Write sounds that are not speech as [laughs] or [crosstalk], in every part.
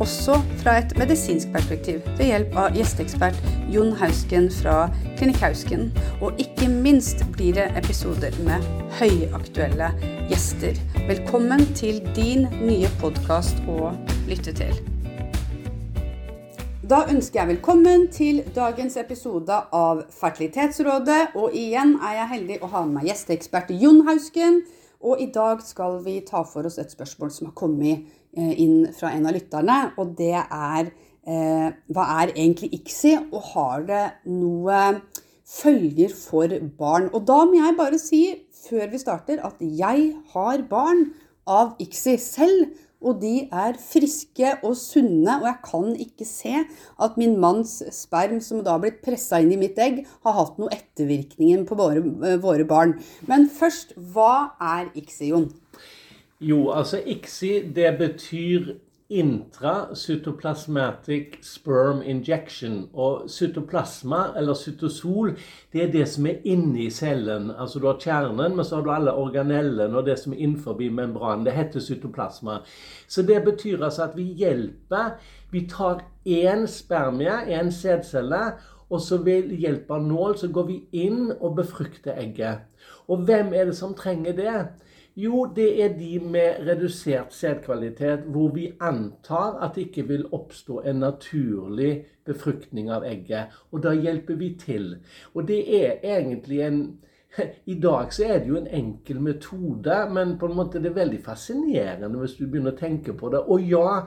også fra et medisinsk perspektiv ved hjelp av gjesteekspert Jon Hausken fra Klinikk Hausken. Og ikke minst blir det episoder med høyaktuelle gjester. Velkommen til din nye podkast å lytte til. Da ønsker jeg velkommen til dagens episode av Fertilitetsrådet. Og igjen er jeg heldig å ha med meg gjesteekspert Jon Hausken. Og i dag skal vi ta for oss et spørsmål som har kommet eh, inn fra en av lytterne. Og det er eh, hva er egentlig ICSI, og har det noe følger for barn? Og da må jeg bare si, før vi starter, at jeg har barn av ICSI selv. Og de er friske og sunne, og jeg kan ikke se at min manns sperm, som da har blitt pressa inn i mitt egg, har hatt noe ettervirkninger på våre, våre barn. Men først, hva er Ixion? Jo, altså Ixi, det betyr intracytoplasmatic sperm injection. Og cytoplasma, eller cytosol, det er det som er inni cellen. Altså du har kjernen, men så har du alle organellene og det som er innenfor membranen. Det heter cytoplasma. Så det betyr altså at vi hjelper Vi tar én spermie, én sædcelle, og så ved hjelp av nål så går vi inn og befrukter egget. Og hvem er det som trenger det? Jo, det er de med redusert sædkvalitet, hvor vi antar at det ikke vil oppstå en naturlig befruktning av egget. Og da hjelper vi til. Og det er egentlig en i dag så er det jo en enkel metode, men på en måte det er veldig fascinerende hvis du begynner å tenke på det. Og ja,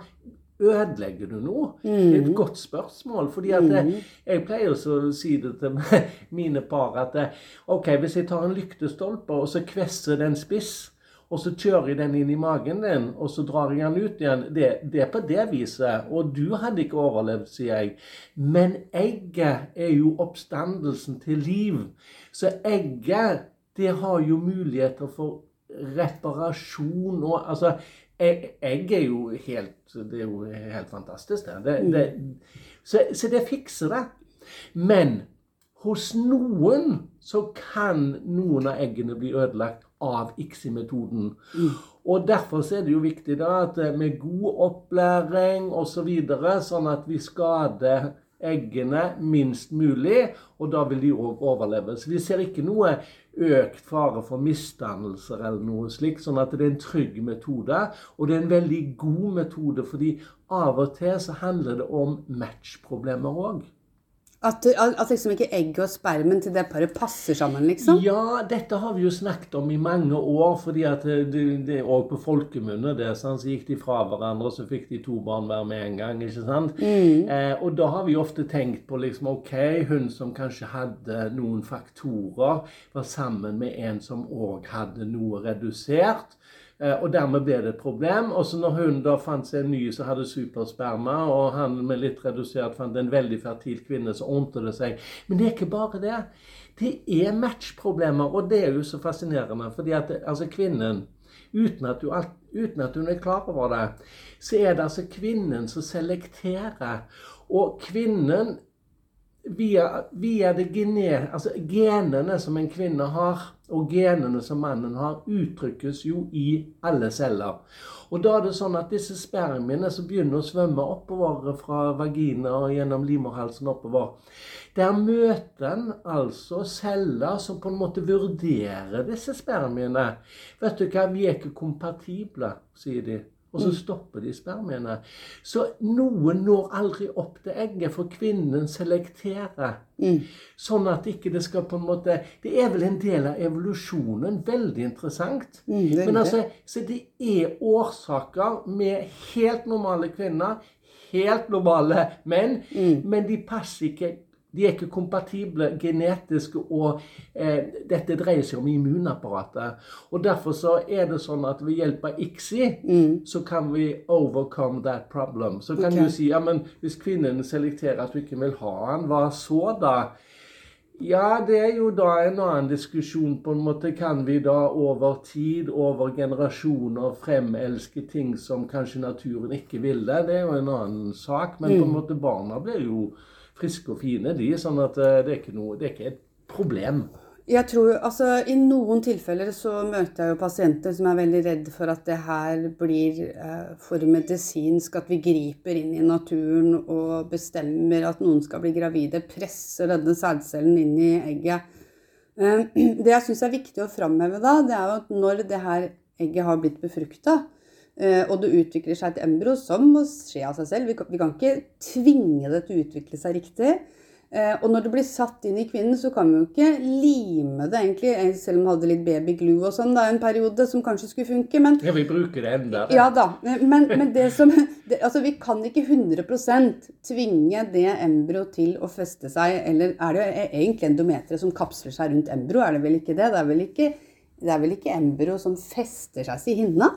ødelegger du noe? Mm. Det er et mm. godt spørsmål. fordi at jeg, Jeg pleier å si det til [laughs] mine par at ok, hvis jeg tar en lyktestolpe og så kvesser den spiss, og så kjører jeg den inn i magen din, og så drar jeg den ut igjen. Det, det, er på det viset. Og du hadde ikke overlevd, sier jeg. Men egget er jo oppstandelsen til liv. Så egget, det har jo muligheter for reparasjon og Altså, egg er jo helt Det er jo helt fantastisk, det. det, det så, så det fikser det. Men hos noen så kan noen av eggene bli ødelagt av ICSI-metoden. Mm. Og Derfor er det jo viktig da at eh, med god opplæring osv., så videre, sånn at vi skader eggene minst mulig, og da vil de òg overleve. Så vi ser ikke noe økt fare for misdannelser eller noe slikt. Sånn at det er en trygg metode, og det er en veldig god metode, fordi av og til så handler det om matchproblemer òg. At, at liksom ikke egget og spermen til det paret passer sammen, liksom? Ja, dette har vi jo snakket om i mange år. fordi at det, det er òg på folkemunne. det, sånn, Så gikk de fra hverandre, så fikk de to barn hver med en gang. ikke sant? Mm. Eh, og da har vi ofte tenkt på liksom, ok, hun som kanskje hadde noen faktorer, var sammen med en som òg hadde noe redusert. Eh, og dermed ble det et problem. Og så når hun da fant seg en ny som hadde supersperma, og han med litt redusert fant en veldig fertil kvinne, så ordnet det seg. Men det er ikke bare det. Det er matchproblemer, og det er jo så fascinerende. fordi at altså kvinnen, uten at, du, uten at hun er klar over det, så er det altså kvinnen som selekterer. Og kvinnen via, via gene, altså genene som en kvinne har, og genene som mannen har, uttrykkes jo i alle celler. Og da er det sånn at disse spermiene som begynner å svømme oppover fra vagina og gjennom livmorhalsen oppover, der møter en altså celler som på en måte vurderer disse spermiene. Vet du hva, vi er ikke kompatible, sier de. Og så mm. stopper de spermiene. Så noen når aldri opp til egget, for kvinnen selekterer. Mm. Sånn at ikke det skal på en måte Det er vel en del av evolusjonen. Veldig interessant. Mm, det Men altså, så det er årsaker med helt normale kvinner, helt normale menn, mm. men de passer ikke de er ikke kompatible genetisk, og eh, dette dreier seg om immunapparatet. Og Derfor så er det sånn at ved hjelp av ICSI mm. så kan vi overcome that problem. Så kan okay. du si ja, men hvis kvinnen selekterer at du ikke vil ha han, hva så da? Ja, det er jo da en annen diskusjon. på en måte. Kan vi da over tid, over generasjoner, fremelske ting som kanskje naturen ikke ville? Det er jo en annen sak. Men på en måte barna blir jo friske og fine, de. Sånn at eh, det er ikke, noe, det er ikke et problem. Jeg tror, altså I noen tilfeller så møter jeg jo pasienter som er veldig redd for at det her blir eh, for medisinsk, at vi griper inn i naturen og bestemmer at noen skal bli gravide, presser denne sædcellen inn i egget. Eh, [clears throat] det jeg syns er viktig å framheve da, det er jo at når det her egget har blitt befrukta, og det utvikler seg et embryo, som må skje av seg selv Vi kan, vi kan ikke tvinge det til å utvikle seg riktig. Eh, og når det blir satt inn i kvinnen, så kan vi jo ikke lime det, egentlig, eh, selv om vi hadde litt babyglue og sånn da, en periode som kanskje skulle funke. Men, Ja, vi bruker det enda. ja da, men, men det som [laughs] det, Altså, vi kan ikke 100 tvinge det embryo til å feste seg, eller er det egentlig endometeret som kapsler seg rundt embryo? Er det vel ikke det? Det er vel ikke, det er vel ikke embryo som fester seg i hinna?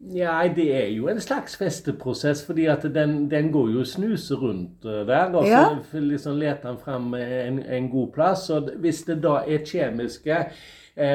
Ja, det er jo en slags festeprosess, fordi at den, den går jo og snuser rundt eh, der. Og så liksom leter han fram en, en god plass. Og hvis det da er kjemiske eh,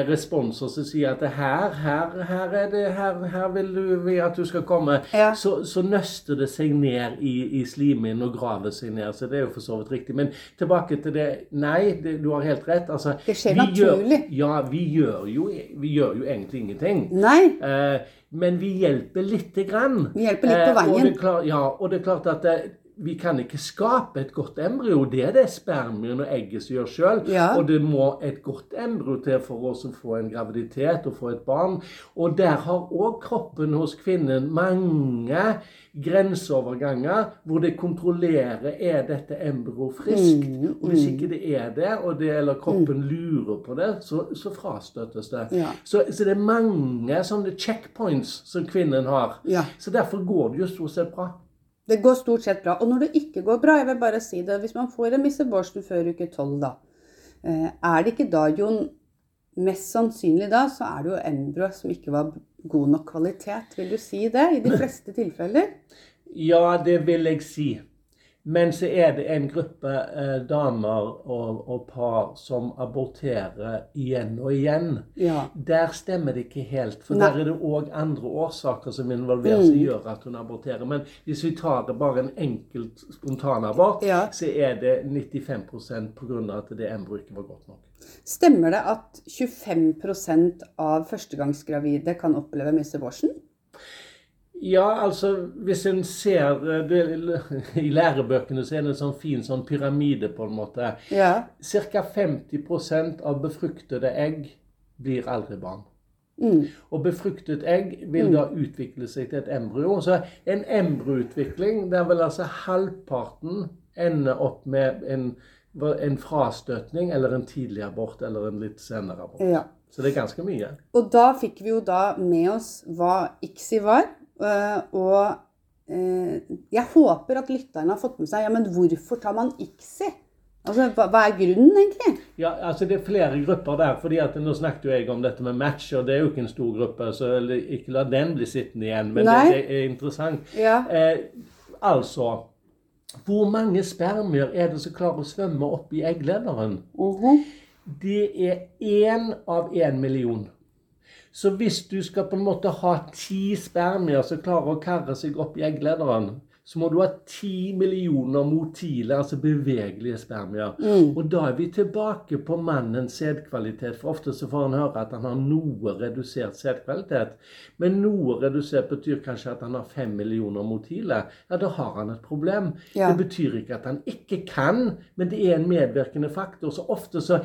responser som sier at her, her, her, er det, her, her vil du, vi at du skal komme, Ja. så, så nøster det seg ned i, i slimhinnen og graver seg ned. Så det er jo for så vidt riktig. Men tilbake til det. Nei, det, du har helt rett. Altså, Det skjer vi gjør- naturlig. Ja, vi gjør, jo, vi gjør jo egentlig ingenting. Nei. Eh, men vi hjelper lite grann. Vi hjelper litt på Eh, og veien. det er klart, ja, og det er klart at eh, vi kan ikke skape et godt embryo. Det er det spermien og egget som gjør sjøl. Ja. Og det må et godt embryo til for oss å få en graviditet og få et barn. Og der har òg kroppen hos kvinnen mange grenseoverganger hvor det kontrollerer er dette embryoet friskt. Mm, Og hvis ikke det er det, og det, eller kroppen lurer på det, så, så frastøtes det. Ja. Så, så det er mange sånne checkpoints som kvinnen har. Ja. Så derfor går det jo stort sett bra. Det går stort sett bra. Og når det ikke går bra, jeg vil bare si det, hvis man får en Mr. Borsten før uke 12, da, eh, er det ikke da, Jon, mest sannsynlig da, så er det jo embryo som ikke var god nok kvalitet. Vil du si det i de [clears throat] fleste tilfeller? Ja, det vil jeg si. Men så er det en gruppe eh, damer og, og par som aborterer igjen og igjen. Ja. Der stemmer det ikke helt, for Nei. der er det òg andre årsaker som involverer mm. gjør at hun aborterer. Men hvis vi tar det bare en enkelt spontanabort, Ja. så er det 95% pga. at det embryoet ikke var godt nok. Stemmer det at 25% av førstegangsgravide kan oppleve Miss Abortion? Ja, altså hvis en ser eh, det, [laughs] I lærebøkene så er det en sånn fin sånn pyramide, på en måte. Ja. Ca. 50% av befruktede egg blir aldri barn. Mm. Og befruktet egg vil da utvikle seg til et embryo. Så en embryoutvikling, der vil altså halvparten ende opp med en, en frastøtning eller en tidlig abort eller en litt senere abort. ja. Så det er ganske mye. Og da fikk vi jo da med oss hva ICSI var. Øh, Og øh, jeg håper at lytterne har fått med seg ja, men hvorfor tar man ICSI? Altså, hva, hva er grunnen, egentlig? Ja, altså Det er flere grupper der. fordi at Nå snakket jo jeg om dette med match, og det er jo ikke en stor gruppe. Så ikke la den bli sittende igjen. Men det, det er interessant. Ja. Eh, altså Hvor mange spermier er det som klarer å svømme opp i egglederen? Mhm. Det er én av én million. Så hvis du skal på en måte ha ti spermier som klarer å karre seg opp i egglederen, så må du ha ti millioner motile, altså bevegelige spermier. Og da er vi tilbake på mannens sædkvalitet. For ofte så får han høre at han har noe redusert sædkvalitet. Men noe redusert betyr kanskje at han har fem millioner motile. Ja, da har han et problem. Ja. Det betyr ikke at han ikke kan, men det er en medvirkende faktor. Så ofte så,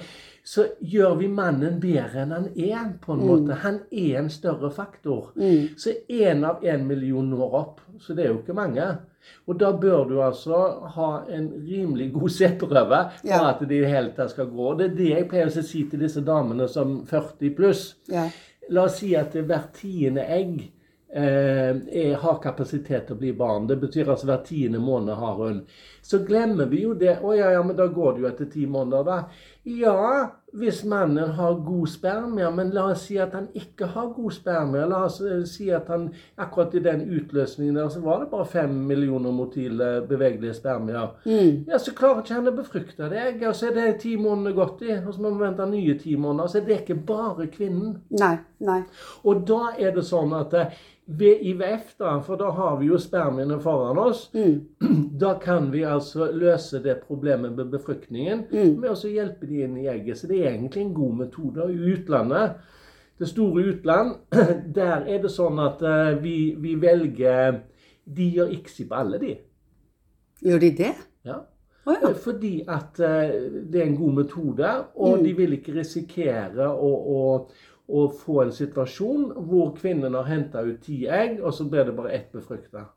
så gjør vi mannen bedre enn han er, på en måte. Han er en større faktor. Så én av én million når opp. Så det er jo ikke mange. Og da bør du altså ha en rimelig god setterøve for Ja. at det i det hele tatt skal gå. Det er det jeg pleier å si til disse damene som 40 pluss. Ja. La oss si at hvert tiende egg eh, er, har kapasitet til å bli barn. Det betyr altså hver tiende måned har hun. Så glemmer vi jo det. Å ja, ja, men da går det jo etter ti måneder, da. Ja, hvis mannen har god spermia, men la oss si at han ikke har god spermia. La oss eh, si at han akkurat i den utløsningen der så var det bare fem millioner motile bevegelige spermier. Mm. Ja, så klarer ikke han å befrukte deg, og så er det ti måneder gått i, og så må vi vente nye ti måneder. Så er det ikke bare kvinnen. Nei. Nei. Og da er det sånn at eh, ved IVF, da, for da har vi jo spermiene foran oss, Mm. [clears throat] da kan vi altså løse det problemet med befruktningen Mm. med å hjelpe de inn i egget. Så det er egentlig en god metode. I utlandet, det store utland, [clears throat] der er det sånn at eh, vi, vi velger De gjør ICSI på alle, de. Gjør de det? Ja. Oh, ja. Fordi at eh, det er en god metode, og Mm. de vil ikke risikere å, å, å få en situasjon hvor kvinnen har henta ut ti egg, og så blir det bare ett befrukta.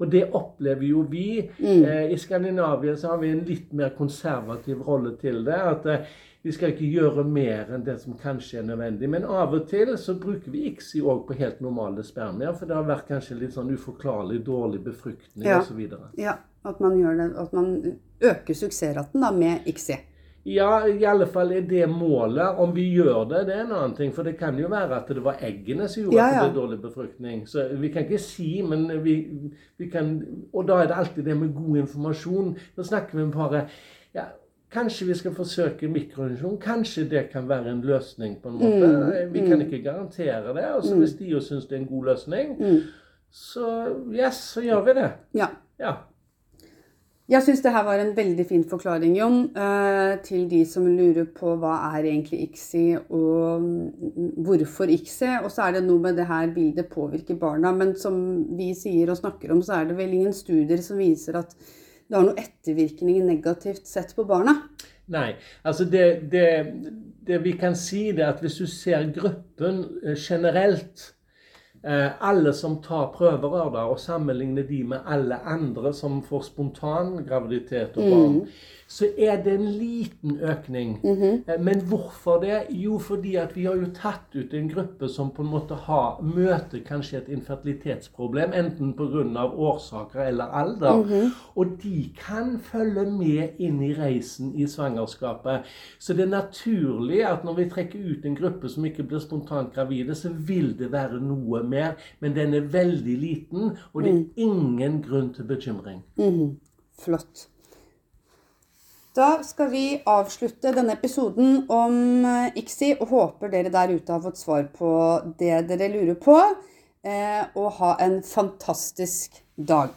Og det opplever jo vi. Mm. Eh, I Skandinavia så har vi en litt mer konservativ rolle til det. At eh, vi skal ikke gjøre mer enn det som kanskje er nødvendig. Men av og til så bruker vi ICSI òg på helt normale spermier, for det har vært kanskje litt sånn uforklarlig dårlig befruktning Ja. osv. ja. At man gjør det, at man øker suksessraten da med ICSI. Ja, i alle fall er det målet. Om vi gjør det, det er en annen ting. For det kan jo være at det var eggene som gjorde Ja, at det ja. ble dårlig befruktning. Så vi kan ikke si, men vi, vi kan Og da er det alltid det med god informasjon. Da snakker vi med paret. ja, Kanskje vi skal forsøke mikroinjeksjon. Kanskje det kan være en løsning, på en måte. Mm, Vi kan ikke garantere det. Og så hvis de jo syns det er en god løsning, Mm. så yes, så gjør vi det. Ja. Ja. Jeg syns det her var en veldig fin forklaring, Jon, eh, til de som lurer på hva er egentlig ICSI og mm, hvorfor ICSI. Og så er det noe med det her bildet påvirker barna. Men som vi sier og snakker om, så er det vel ingen studier som viser at det har noe ettervirkning negativt sett på barna. Nei. Altså det, det, det vi kan si, er at hvis du ser gruppen eh, generelt Alle som tar prøverør da, og sammenligner de med alle andre som får spontan graviditet og barn, så er det en liten økning. Eh, Men hvorfor det? Jo, fordi at vi har jo tatt ut en gruppe som på en måte har, møter kanskje et infertilitetsproblem, enten pga. årsaker eller alder. Og de kan følge med inn i reisen i svangerskapet. Så det er naturlig at når vi trekker ut en gruppe som ikke blir spontant gravide, så vil det være noe mer. Men den er veldig liten, og det er ingen grunn til bekymring. Mhm. Flott. Da skal vi avslutte denne episoden om eh, ICSI, og håper dere der ute har fått svar på det dere lurer på. Eh, og ha en fantastisk dag.